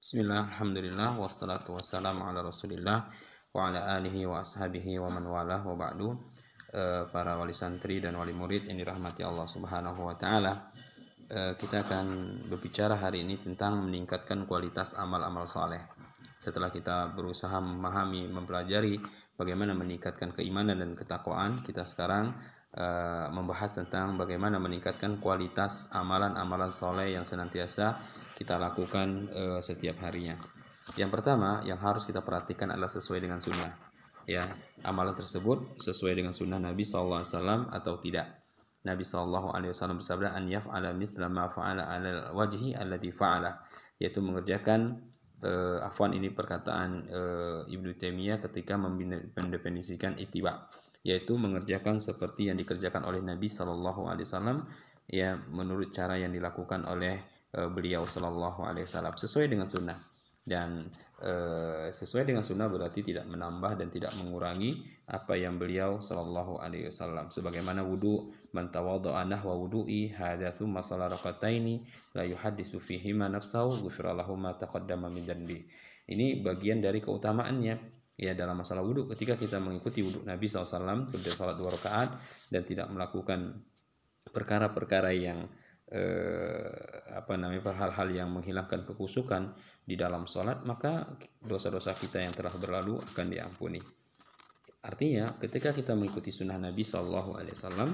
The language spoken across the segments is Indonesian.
Bismillah, Alhamdulillah, wassalatu wassalamu ala rasulillah wa ala alihi wa ashabihi wa man wa ba'du. Uh, para wali santri dan wali murid yang dirahmati Allah subhanahu wa ta'ala. Uh, kita akan berbicara hari ini tentang meningkatkan kualitas amal-amal saleh. Setelah kita berusaha memahami, mempelajari bagaimana meningkatkan keimanan dan ketakwaan kita sekarang uh, membahas tentang bagaimana meningkatkan kualitas amalan-amalan soleh yang senantiasa kita lakukan uh, setiap harinya. Yang pertama yang harus kita perhatikan adalah sesuai dengan sunnah. Ya, amalan tersebut sesuai dengan sunnah Nabi SAW atau tidak. Nabi Wasallam bersabda an yaf'ala mithla ma fa'ala ala wajhi alladhi fa'ala yaitu mengerjakan uh, afwan ini perkataan uh, Ibnu Taimiyah ketika mendefinisikan itiba yaitu mengerjakan seperti yang dikerjakan oleh Nabi Wasallam ya menurut cara yang dilakukan oleh uh, beliau Shallallahu Alaihi Wasallam sesuai dengan sunnah. Dan uh, sesuai dengan sunnah berarti tidak menambah dan tidak mengurangi apa yang beliau Shallallahu Alaihi Wasallam. Sebagaimana wudhu wudu'i hadza thumma shalla rakataini la yuhaddisu fihi ma nafsahu ghufira lahu ma taqaddama min dhanbi. Ini bagian dari keutamaannya ya dalam masalah wudhu ketika kita mengikuti wudhu Nabi SAW sudah salat dua rakaat dan tidak melakukan perkara-perkara yang eh, apa namanya hal-hal yang menghilangkan kekusukan di dalam sholat maka dosa-dosa kita yang telah berlalu akan diampuni. Artinya ketika kita mengikuti sunnah Nabi Shallallahu Alaihi Wasallam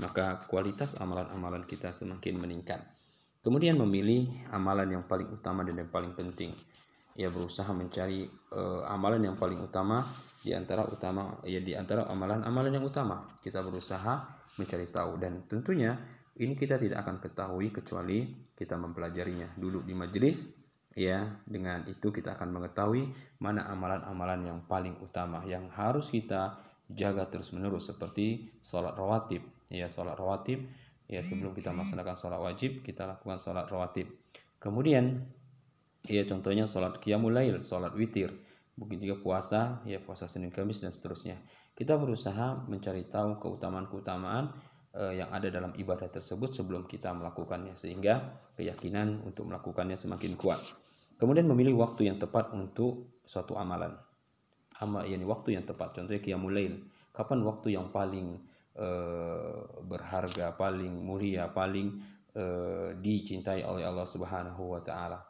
maka kualitas amalan-amalan kita semakin meningkat. Kemudian memilih amalan yang paling utama dan yang paling penting. Ya berusaha mencari uh, amalan yang paling utama di antara utama ya di antara amalan-amalan yang utama. Kita berusaha mencari tahu dan tentunya ini kita tidak akan ketahui kecuali kita mempelajarinya dulu di majelis ya. Dengan itu kita akan mengetahui mana amalan-amalan yang paling utama yang harus kita jaga terus menerus seperti sholat rawatib ya. Sholat rawatib ya sebelum kita melaksanakan sholat wajib kita lakukan sholat rawatib. Kemudian ya contohnya sholat qiyamul lail sholat witir begitu juga puasa ya puasa Senin Kamis dan seterusnya. Kita berusaha mencari tahu keutamaan-keutamaan yang ada dalam ibadah tersebut sebelum kita melakukannya sehingga keyakinan untuk melakukannya semakin kuat. Kemudian memilih waktu yang tepat untuk suatu amalan. Amal yakni waktu yang tepat. Contohnya qiyamul lail. Kapan waktu yang paling uh, berharga, paling mulia, paling uh, dicintai oleh Allah Subhanahu wa taala.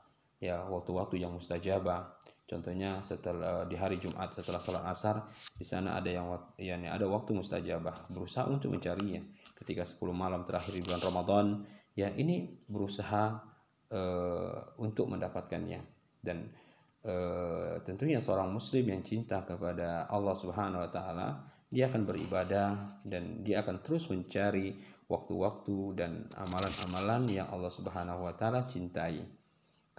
Ya, waktu-waktu yang mustajabah Contohnya setelah di hari Jumat setelah sholat asar di sana ada yang yani ada waktu mustajabah. Berusaha untuk mencarinya. Ketika 10 malam terakhir di bulan Ramadan ya ini berusaha uh, untuk mendapatkannya. Dan uh, tentunya seorang muslim yang cinta kepada Allah Subhanahu wa taala dia akan beribadah dan dia akan terus mencari waktu-waktu dan amalan-amalan yang Allah Subhanahu wa taala cintai.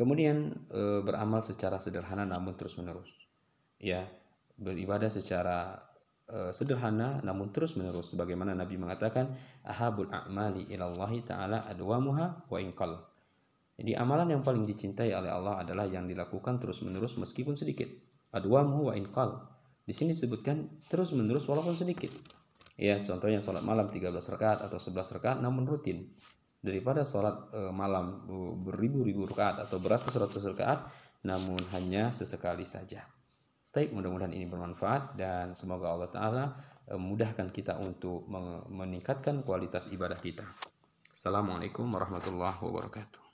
Kemudian e, beramal secara sederhana namun terus-menerus. Ya, beribadah secara e, sederhana namun terus-menerus sebagaimana Nabi mengatakan ahabul a'mali ilallahi taala adwamuha wa inqal. Jadi amalan yang paling dicintai oleh Allah adalah yang dilakukan terus-menerus meskipun sedikit. Adwamuhu wa inqal. Di sini disebutkan terus-menerus walaupun sedikit. Ya, contohnya salat malam 13 rakaat atau 11 rakaat namun rutin daripada sholat e, malam beribu-ribu rakaat atau beratus-ratus rakaat namun hanya sesekali saja. Baik, mudah-mudahan ini bermanfaat dan semoga Allah Ta'ala e, mudahkan kita untuk meningkatkan kualitas ibadah kita. Assalamualaikum warahmatullahi wabarakatuh.